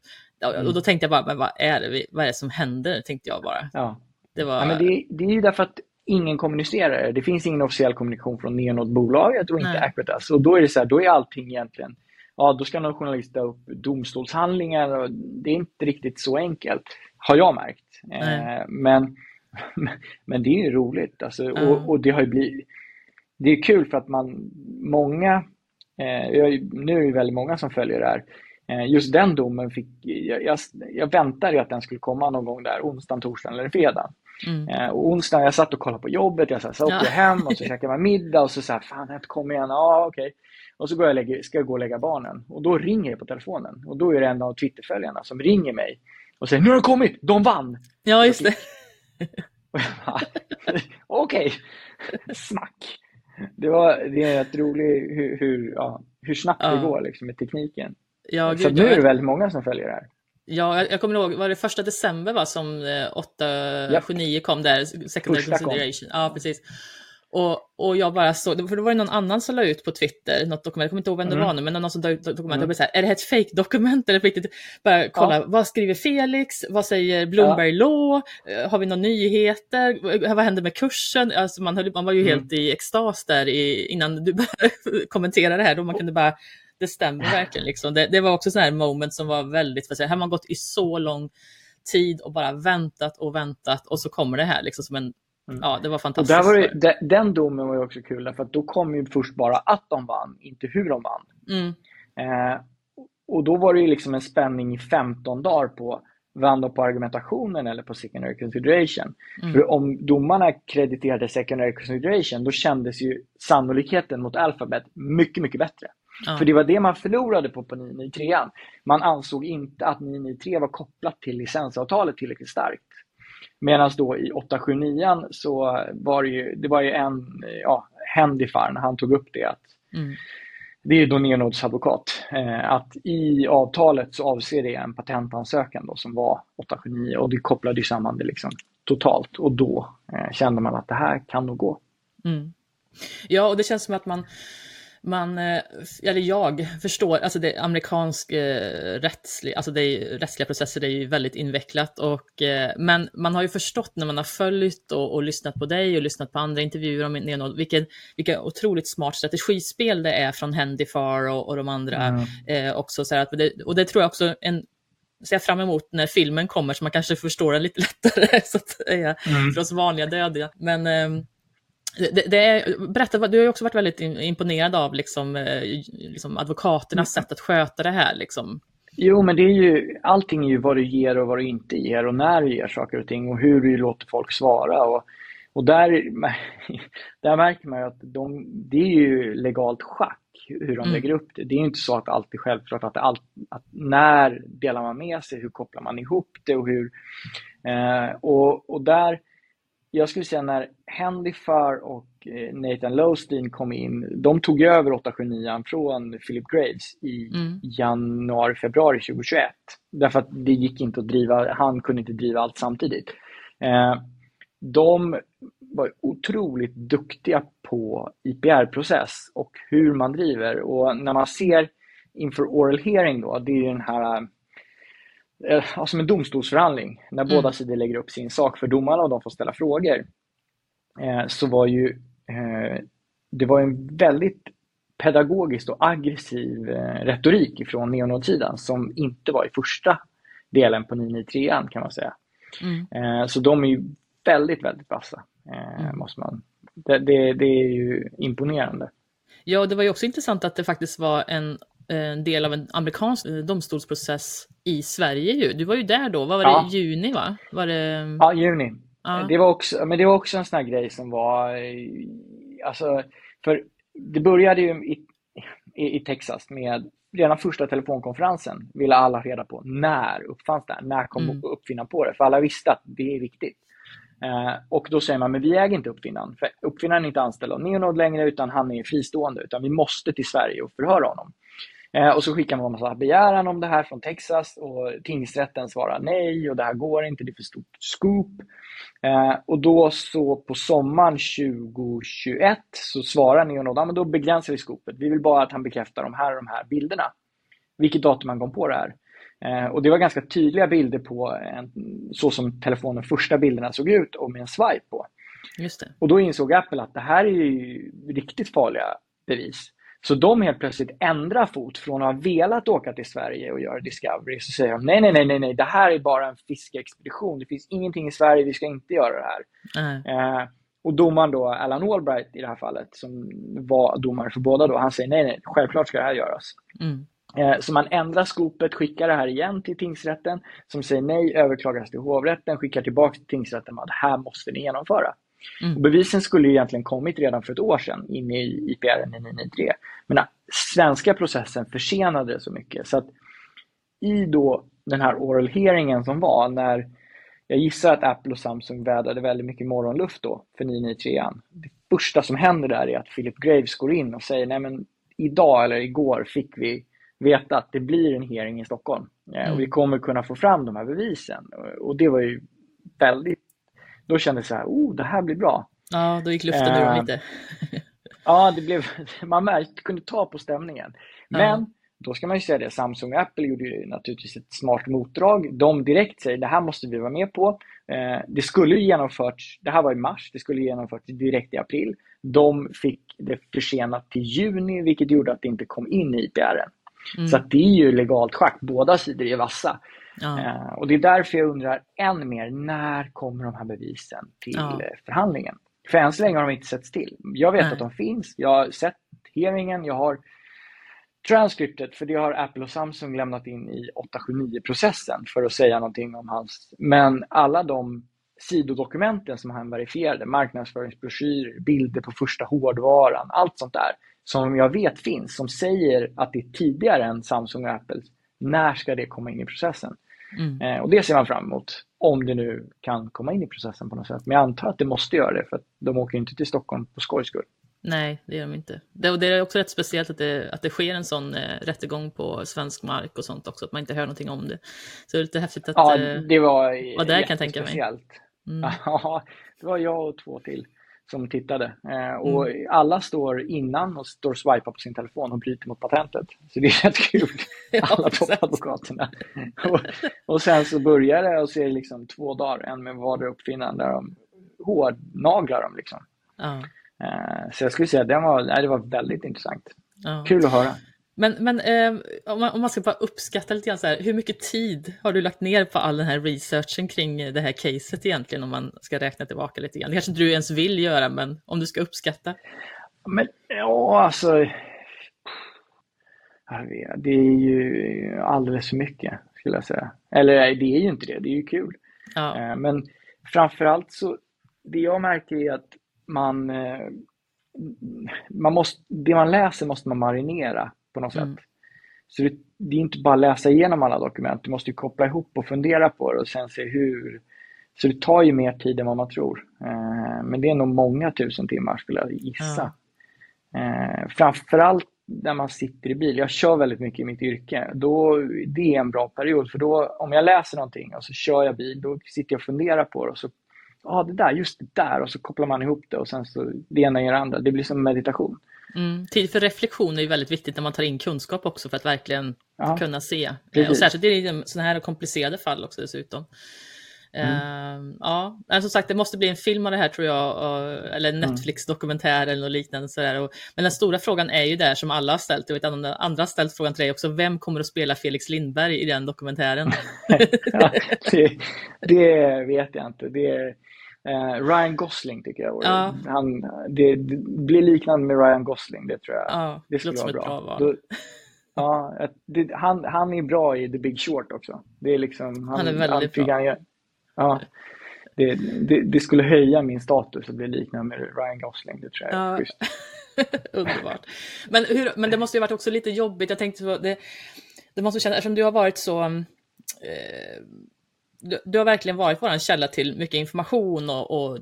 Mm. Och då tänkte jag bara, men vad är det, vad är det som händer? Tänkte jag bara. Ja. Det, var... ja, men det, det är ju därför att ingen kommunicerar det. Det finns ingen officiell kommunikation från Neonode-bolaget och inte Nej. Aquitas. Och då är det så här, då är allting egentligen ja, då ska någon journalist ta upp domstolshandlingar och det är inte riktigt så enkelt, har jag märkt. Eh, men, (laughs) men det är ju roligt alltså, mm. och, och, det har blivit, det är kul för att man, många, eh, nu är det väldigt många som följer det här, eh, just den domen fick, jag, jag, jag väntade att den skulle komma någon gång där, onsdagen, torsdagen eller fredag. Mm. Och onsdagen, jag satt och kollade på jobbet, jag så, åkte ja. hem och så (laughs) käkade man middag och så sa fan jag kommit än, ja okej. Okay. Och så går jag lägga, ska jag gå och lägga barnen och då ringer det på telefonen och då är det en av Twitterföljarna som ringer mig och säger nu har de kommit, de vann! Ja, just det. (laughs) Okej, smack. Det, var, det är rätt roligt hur, hur, ja, hur snabbt ja. det går liksom, med tekniken. Ja, så nu är det väldigt många som följer det här. Ja, jag, jag kommer ihåg, var det första december va, som 879 ja. kom där, secondary Första consideration. Kom. Ja, precis. Och, och jag bara såg, för det var det någon annan som la ut på Twitter något dokument, jag kommer inte ihåg vem det mm. var nu, men någon som la ut dokument, mm. och så här, är det här ett fake-dokument eller riktigt? Bara kolla, ja. vad skriver Felix? Vad säger Bloomberg ja. Law? Eh, har vi några nyheter? Vad händer med kursen? Alltså man, höll, man var ju mm. helt i extas där i, innan du började (laughs) kommentera det här, då man kunde bara det stämmer verkligen. Liksom. Det, det var också sådana här moment som var väldigt, för här har man gått i så lång tid och bara väntat och väntat och så kommer det här liksom som en Mm. Ja, det var fantastiskt. Och där var det, den domen var ju också kul, för att då kom ju först bara att de vann, inte hur de vann. Mm. Eh, och då var det ju liksom en spänning i 15 dagar på vann de på argumentationen eller på secondary consideration. Mm. För om domarna krediterade secondary consideration, då kändes ju sannolikheten mot Alphabet mycket, mycket bättre. Ja. För det var det man förlorade på på 993. Man ansåg inte att 993 var kopplat till licensavtalet tillräckligt starkt. Medan då i 879 så var det ju, det var ju en, ja, Hendifar, när han tog upp det, att mm. det är då Neonods advokat, eh, att i avtalet så avser det en patentansökan då som var 879 och det kopplade samman det liksom totalt och då eh, kände man att det här kan nog gå. Mm. Ja, och det känns som att man man, eh, eller jag förstår, alltså det amerikansk eh, rättslig, alltså det är, rättsliga processer det är ju väldigt invecklat och eh, men man har ju förstått när man har följt och, och lyssnat på dig och lyssnat på andra intervjuer om Neonod, vilken, vilka otroligt smart strategispel det är från Handyfar och, och de andra mm. eh, också. Så att och det tror jag också en ser fram emot när filmen kommer så man kanske förstår den lite (laughs) lättare så att säga, mm. för oss vanliga dödiga. Men eh, det, det är, berätta, du har också varit väldigt imponerad av liksom, eh, liksom advokaternas sätt att sköta det här. Liksom. Jo, men det är ju, allting är ju vad du ger och vad du inte ger och när du ger saker och ting och hur du låter folk svara. Och, och där, (laughs) där märker man ju att de, det är ju legalt schack hur de mm. lägger upp det. Det är inte så att allt är självklart att, allt, att när delar man med sig, hur kopplar man ihop det och hur... Eh, och, och där jag skulle säga när Hendy Farr och eh, Nathan Lowstein kom in, de tog över 879 från Philip Graves i mm. januari, februari 2021. Därför att det gick inte att driva, han kunde inte driva allt samtidigt. Eh, de var otroligt duktiga på IPR-process och hur man driver. Och när man ser inför oral hearing då, det är den här eh, som en domstolsförhandling, när mm. båda sidor lägger upp sin sak för domarna och de får ställa frågor, eh, så var ju eh, det var en väldigt pedagogisk och aggressiv eh, retorik från neonodsidan som inte var i första delen på 993 kan man säga. Mm. Eh, så de är ju väldigt, väldigt vassa. Eh, mm. måste man. Det, det, det, är ju imponerande. Ja, det var ju också intressant att det faktiskt var en en del av en amerikansk eh, domstolsprocess i Sverige ju. Du var ju där då, vad var ja. det, juni va? Var det... Ja, juni. Ja. Det var också, men det var också en sån här grej som var, alltså, för det började ju i, i, i Texas med redan första telefonkonferensen ville alla reda på när uppfanns det här? När kom mm. uppfinnaren på det? För alla visste att det är viktigt. Eh, och då säger man, men vi äger inte uppfinnaren. För uppfinnaren är inte anställd av Neonode längre utan han är fristående. Utan vi måste till Sverige och förhöra honom. Eh, och så skickar man en massa begäran om det här från Texas och tingsrätten svarar nej och det här går inte, det är för stort scoop. Eh, och då så på sommaren 2021 så svarar Neonode, ja, men då begränsar vi skopet. Vi vill bara att han bekräftar de här och de här bilderna. Vilket datum han kom på det här. Eh, och det var ganska tydliga bilder på en, så som telefonen första bilderna såg ut och med en swipe på. Just det. Och då insåg Apple att det här är ju riktigt farliga bevis. Så de helt plötsligt ändrar fot från att ha velat åka till Sverige och göra Discovery. Så säger de nej, nej, nej, nej, nej, det här är bara en fiskeexpedition. Det finns ingenting i Sverige, vi ska inte göra det här. Mm. Eh, och domaren då, Alan Albright i det här fallet, som var domare för båda då, han säger nej, nej, självklart ska det här göras. Mm. Eh, så man ändrar skopet, skickar det här igen till tingsrätten som säger nej, överklagas till hovrätten, skickar tillbaka till tingsrätten att det här måste ni genomföra. Mm. Bevisen skulle egentligen kommit redan för ett år sedan in i IPR 993. Men den svenska processen försenade det så mycket. Så att i då den här oral hearingen som var när jag gissar att Apple och Samsung vädrade väldigt mycket morgonluft då för 993. Det första som händer där är att Philip Graves går in och säger nej men idag eller igår fick vi veta att det blir en hearing i Stockholm mm. och vi kommer kunna få fram de här bevisen. Och det var ju väldigt, då kände jag så här, oh det här blir bra. Ja, då gick luften ur uh, lite. (laughs) ja, det blev, (laughs) man märkte, kunde ta på stämningen. Men uh. då ska man ju säga det, Samsung och Apple gjorde ju naturligtvis ett smart motdrag. De direkt säger, det här måste vi vara med på. Eh, det skulle genomförts, det här var i mars, det skulle genomförts direkt i april. De fick det försenat till juni, vilket gjorde att det inte kom in i IPR. Mm. Så det är ju legalt schack, båda sidor är vassa. Ja. Eh, och det är därför jag undrar än mer, när kommer de här bevisen till ja. Eh, förhandlingen? För än så länge har de inte setts till. Jag vet Nej. att de finns, jag har sett hearingen, jag har transcriptet, för det har Apple och Samsung lämnat in i 879-processen för att säga någonting om hans... Men alla de sidodokumenten som han verifierade, marknadsföringsbroschyrer, bilder på första hårdvaran, allt sånt där, som jag vet finns, som säger att det är tidigare än Samsung och Apple. När ska det komma in i processen? Mm. Eh, och det ser man fram emot, om det nu kan komma in i processen på något sätt. Men jag antar att det måste göra det, för att de åker inte till Stockholm på skojs skull. Nej, det gör de inte. Det, det är också rätt speciellt att det, att det sker en sån eh, rättegång på svensk mark och sånt också, att man inte hör någonting om det. Så det är lite häftigt att ja, det var vara där kan jag tänka mig. Mm. (laughs) Ja, det var jag och två till som tittade. Eh, och mm. alla står innan och står och swipar på sin telefon och bryter mot patentet. Så det är rätt kul, (laughs) alla toppadvokaterna. och, och sen så börjar det och så är det liksom två dagar, en med vardera uppfinnaren där de hårdnaglar dem. Liksom. Eh, så jag skulle säga att det var, nej, det var väldigt intressant. Ja. Kul att höra. Men, men eh, om, man, om, man, ska bara uppskatta lite grann så här, hur mycket tid har du lagt ner på all den här researchen kring det här caset egentligen om man ska räkna tillbaka lite grann? Det kanske inte du ens vill göra, men om du ska uppskatta? Men ja, alltså. Det är ju alldeles för mycket skulle jag säga. Eller det är ju inte det, det är ju kul. Ja. Eh, men framförallt så, det jag märker är att man, eh, man måste, det man läser måste man marinera på något mm. sätt. Så det, det, är inte bara att läsa igenom alla dokument, du måste koppla ihop och fundera på det och sen se hur. Så det tar ju mer tid än vad man tror. Eh, men det är nog många tusen timmar skulle jag gissa. Ja. Eh, framförallt när man sitter i bil. Jag kör väldigt mycket i mitt yrke. Då, det är en bra period för då om jag läser någonting och så kör jag bil, då sitter jag och funderar på det och så ja ah, det där, just det där och så kopplar man ihop det och sen så det ena gör det andra. Det blir som meditation. Mm. Tid för reflektion är ju väldigt viktigt när man tar in kunskap också för att verkligen ja. kunna se. Precis. Och särskilt i sådana här komplicerade fall också dessutom. Mm. Uh, ja, men som sagt, det måste bli en film av det här tror jag, och, eller mm. Netflix-dokumentär eller något liknande. Sådär. Och, men den stora frågan är ju där som alla har ställt, jag vet andra, andra har ställt frågan till dig också, vem kommer att spela Felix Lindberg i den dokumentären? (laughs) ja, det, det, vet jag inte. Det, Eh, Ryan Gosling tycker jag. Ja. Han, det, det, blir liknande med Ryan Gosling, det tror jag. Ja, det skulle vara bra. bra val. Då, ja, det, han, han är bra i The Big Short också. Det är liksom, han, han är väldigt bra. Han, ja, det, det, det, skulle höja min status att bli liknande med Ryan Gosling, det tror jag är ja. schysst. (laughs) Underbart. Men, hur, men det måste ju varit också lite jobbigt. Jag tänkte på det, det måste kännas, eftersom du har varit så eh, du, du, har verkligen varit vår källa till mycket information och, och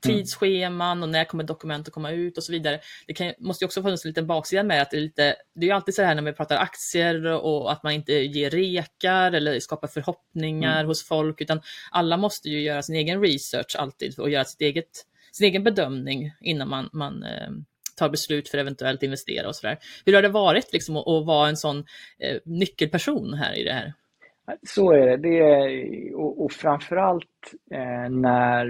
tidsscheman och när kommer dokument att komma ut och så vidare. Det kan, måste ju också funnits en liten baksida med att det är lite, det är ju alltid så här när vi pratar aktier och att man inte ger rekar eller skapar förhoppningar mm. hos folk, utan alla måste ju göra sin egen research alltid och göra sitt eget, sin egen bedömning innan man, man eh, tar beslut för eventuellt investera och sådär. Hur har det varit liksom att, att vara en sån eh, nyckelperson här i det här? Så är det. det är, och, och framförallt eh, när,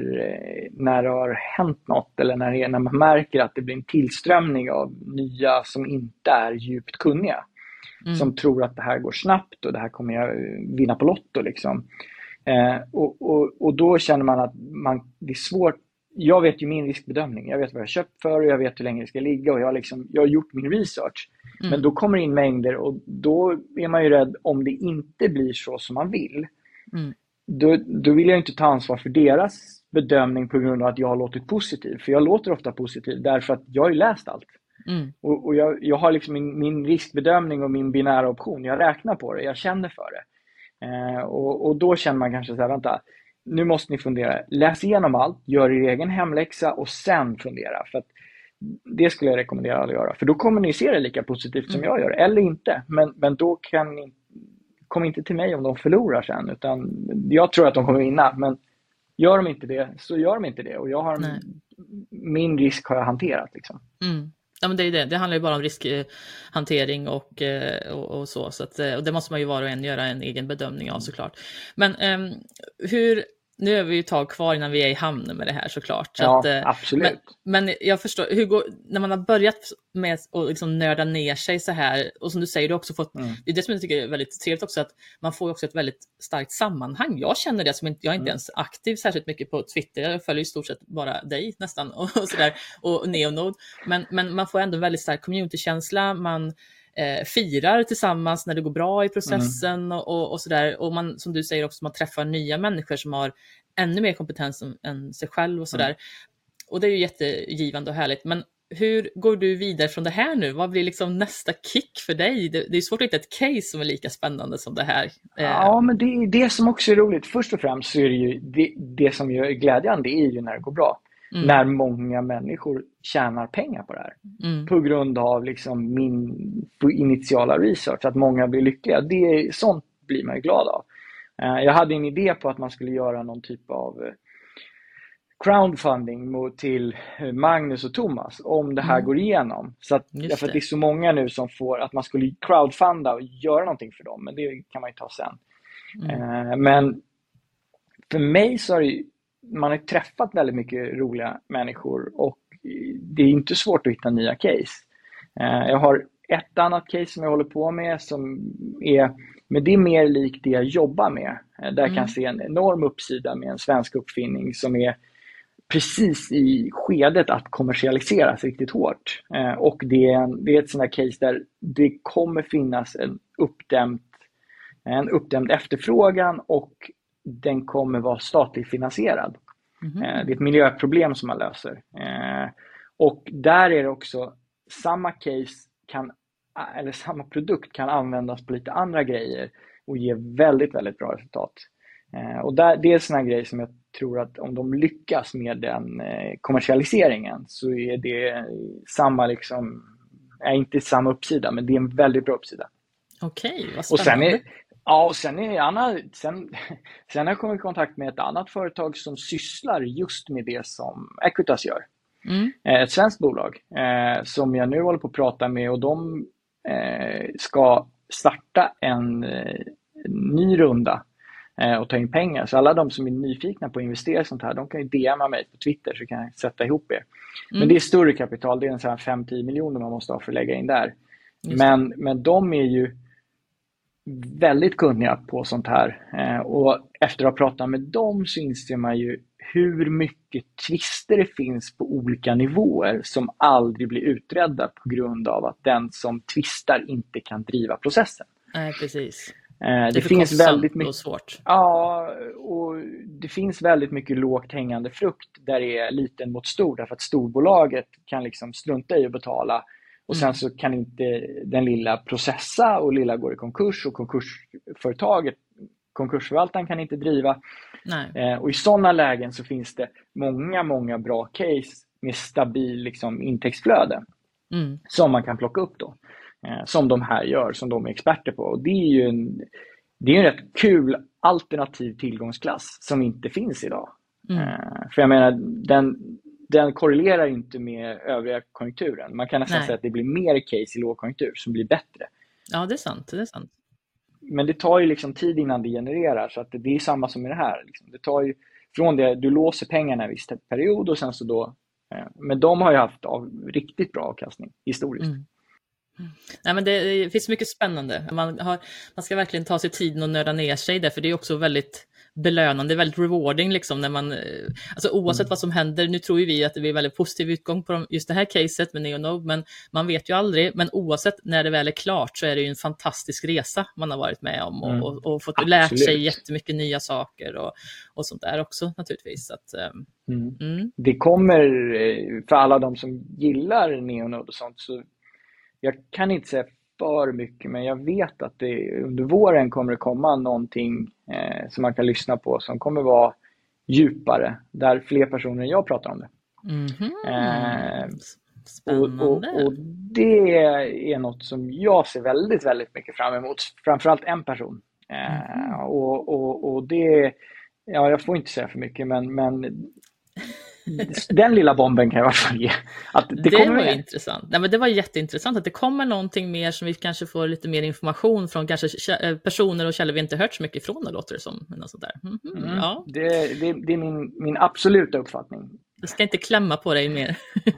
när det har hänt något eller när, när man märker att det blir en tillströmning av nya som inte är djupt kunniga. Mm. Som tror att det här går snabbt och det här kommer jag vinna på Lotto. Liksom. Eh, och, och, och då känner man att man, det är svårt jag vet ju min riskbedömning. Jag vet vad jag köpt för och jag vet hur länge det ska ligga och jag har, liksom, jag har gjort min research. Mm. Men då kommer det in mängder och då är man ju rädd om det inte blir så som man vill. Mm. Då, då vill jag inte ta ansvar för deras bedömning på grund av att jag har låtit positiv. För jag låter ofta positiv därför att jag har ju läst allt. Mm. Och, och jag, jag, har liksom min, min, riskbedömning och min binära option. Jag räknar på det, jag känner för det. Eh, och, och, då känner man kanske så här, vänta, nu måste ni fundera. Läs igenom allt, gör er egen hemläxa och sen fundera. För det skulle jag rekommendera alla att göra. För då kommer ni se det lika positivt som mm. jag gör, eller inte. Men, men då kan ni, kom inte till mig om de förlorar sen. Utan jag tror att de kommer vinna. Men gör de inte det, så gör de inte det. Och jag har, min risk har jag hanterat. Liksom. Mm. Ja, men det, är det. det handlar ju bara om riskhantering och, eh, och, och så. så att, eh, och det måste man ju var och en göra en egen bedömning av såklart. Men um, hur, nu är vi ju ett tag kvar innan vi är i hamn med det här såklart. Så ja, att, eh, absolut. Men, men, jag förstår, hur går, när man har börjat med att liksom nörda ner sig så här, och som du säger, du också fått, mm. det är det som jag tycker är väldigt trevligt också, att man får också ett väldigt starkt sammanhang. Jag känner det som inte, jag är inte mm. ens aktiv särskilt mycket på Twitter, jag följer i stort sett bara dig nästan och, (laughs) och sådär, och Neonode. Men, men man får ändå väldigt stark communitykänsla, man eh, firar tillsammans när det går bra i processen mm. och, och sådär. Och man, som du säger också, man träffar nya människor som har ännu mer kompetens än, än sig själv och sådär. Mm. Och det är ju jättegivande och härligt. Men hur går du vidare från det här nu? Vad blir liksom nästa kick för dig? Det, det är svårt att hitta ett case som är lika spännande som det här. Eh, ja, men det är det som också är roligt. Först och främst så är det ju det, det som är glädjande är ju när det går bra. Mm. När många människor tjänar pengar på det här. Mm. På grund av liksom min initiala research, att många blir lyckliga. Det, sånt blir man ju glad av. Eh, jag hade en idé på att man skulle göra någon typ av eh, crowdfunding till eh, Magnus och Thomas om det här mm. går igenom. Så att, därför att det är så många nu som får att man skulle crowdfunda och göra någonting för dem, men det kan man ju ta sen. Mm. Men för mig så har det, man har träffat väldigt mycket roliga människor och det är inte svårt att hitta nya case. Jag har ett annat case som jag håller på med som är men det är mer likt det jag jobbar med. Där mm. kan jag se en enorm uppsida med en svensk uppfinning som är precis i skedet att kommersialiseras riktigt hårt. Eh, och det är, en, det är ett sånt case där det kommer finnas en uppdämd, en uppdämd efterfrågan och den kommer vara statligt finansierad. Mm. det är ett miljöproblem som man löser. Eh, och där är det också, samma case kan eller samma produkt kan användas på lite andra grejer och ge väldigt, väldigt bra resultat. Eh, och där, det är sådana grejer som jag tror att om de lyckas med den kommersialiseringen så är det samma, liksom, är inte samma uppsida, men det är en väldigt bra uppsida. Okej, vad spännande. Och sen är, ja, och sen, är Anna, sen, (laughs) sen har jag kommit i kontakt med ett annat företag som sysslar just med det som Equitas gör. Mm. Eh, ett svenskt bolag som jag nu håller på att prata med och de Eh, ska starta en eh, ny runda eh, och ta in pengar. Så alla de som är nyfikna på att investera i sånt här, de kan ju DMa mig på Twitter så kan jag sätta ihop er. Mm. Men det är större kapital, det är en 5-10 miljoner man måste ha för att lägga in där. Men, men de är ju väldigt kunniga på sånt här. Och efter att ha pratat med dem så inser man ju hur mycket tvister det finns på olika nivåer som aldrig blir utredda på grund av att den som tvistar inte kan driva processen. Nej, precis. Eh, det, det finns väldigt mycket, och svårt. Ja, och det finns väldigt mycket lågt hängande frukt där det är liten mot stor därför att storbolaget kan liksom strunta i att betala och sen mm. så kan inte den lilla processa och lilla går i konkurs och konkursföretaget, konkursförvaltaren kan inte driva. Eh, och I sådana lägen så finns det många, många bra case med stabil liksom, intäktsflöde mm. som man kan plocka upp då. Eh, som de här gör, som de är experter på. Och det är ju en, det är en rätt kul alternativ tillgångsklass som inte finns idag. Mm. Eh, för jag menar, den, den korrelerar inte med övriga konjunkturen. Man kan nästan Nej. säga att det blir mer case i lågkonjunktur som blir bättre. Ja, det är sant. Det är sant. men det tar ju liksom tid innan det genererar, så att det är samma som med det här. Liksom. Det tar ju från det, du låser pengarna en viss period och sen så då, eh, men de har ju haft av, riktigt bra avkastning historiskt. Mm. Nej, men det, det, finns mycket spännande. Man, har, man ska verkligen ta sig tiden och nörda ner sig där, för det är också väldigt belönande, väldigt rewarding liksom när man, eh, alltså oavsett mm. vad som händer, nu tror ju vi att det blir väldigt positiv utgång på just det här caset med Neonode, men man vet ju aldrig, men oavsett när det väl är klart så är det ju en fantastisk resa man har varit med om och, mm. och, och fått Absolut. lärt sig jättemycket nya saker och, och sånt där också naturligtvis. Att, ehm, mm. Mm. Det kommer, eh, för alla de som gillar Neonode och sånt, så jag kan inte säga för mycket, men jag vet att det, under våren kommer det komma någonting eh, som man kan lyssna på som kommer vara djupare, där fler personer än jag pratar om det. Mm -hmm. eh, Spännande. Och, och, och, det är något som jag ser väldigt, väldigt mycket fram emot. Framförallt en person. Eh, mm -hmm. och, och, och det, ja, jag får inte säga för mycket, men, men (laughs) den lilla bomben kan jag i alla fall ge. Att det, det kommer var intressant. Nej, men det var jätteintressant att det kommer någonting mer som vi kanske får lite mer information från kanske eh, personer och källor vi inte hört så mycket ifrån, låter det som. Något sånt där. Mm -hmm, mm. Ja. Det, det, det, är min, min absoluta uppfattning. Jag ska inte klämma på dig mer. (laughs)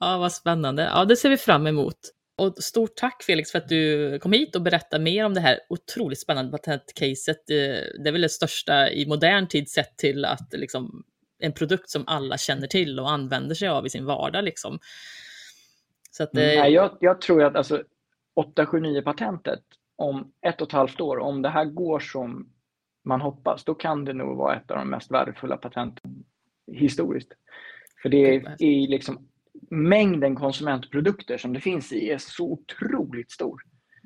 ja, vad spännande. Ja, det ser vi fram emot. Och stort tack Felix för att du kom hit och berättade mer om det här otroligt spännande patentcaset. Det är väl det största i modern tid sett till att liksom, en produkt som alla känner till och använder sig av i sin vardag. Liksom. Så att, mm, nej, jag, jag, tror att alltså, 879-patentet om ett och ett halvt år, om det här går som man hoppas, då kan det nog vara ett av de mest värdefulla patenten historiskt. För det är, är liksom mängden konsumentprodukter som det finns i är så otroligt stor.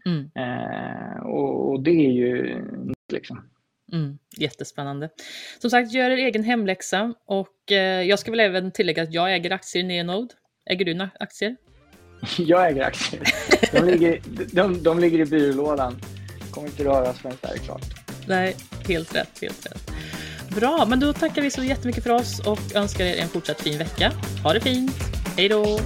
Mm. Eh, och, och, det är ju liksom. Mm, jättespännande. Som sagt, gör er egen hemläxa och eh, jag ska väl även tillägga att jag äger aktier i Neonode. Äger du aktier? (laughs) jag äger aktier. De ligger, de, de ligger i byrålådan. Kommer inte röras förrän det är klart. Nej, helt rätt, helt rätt. Bra, men då tackar vi så jättemycket för oss och önskar er en fortsatt fin vecka. Ha det fint! Hej då!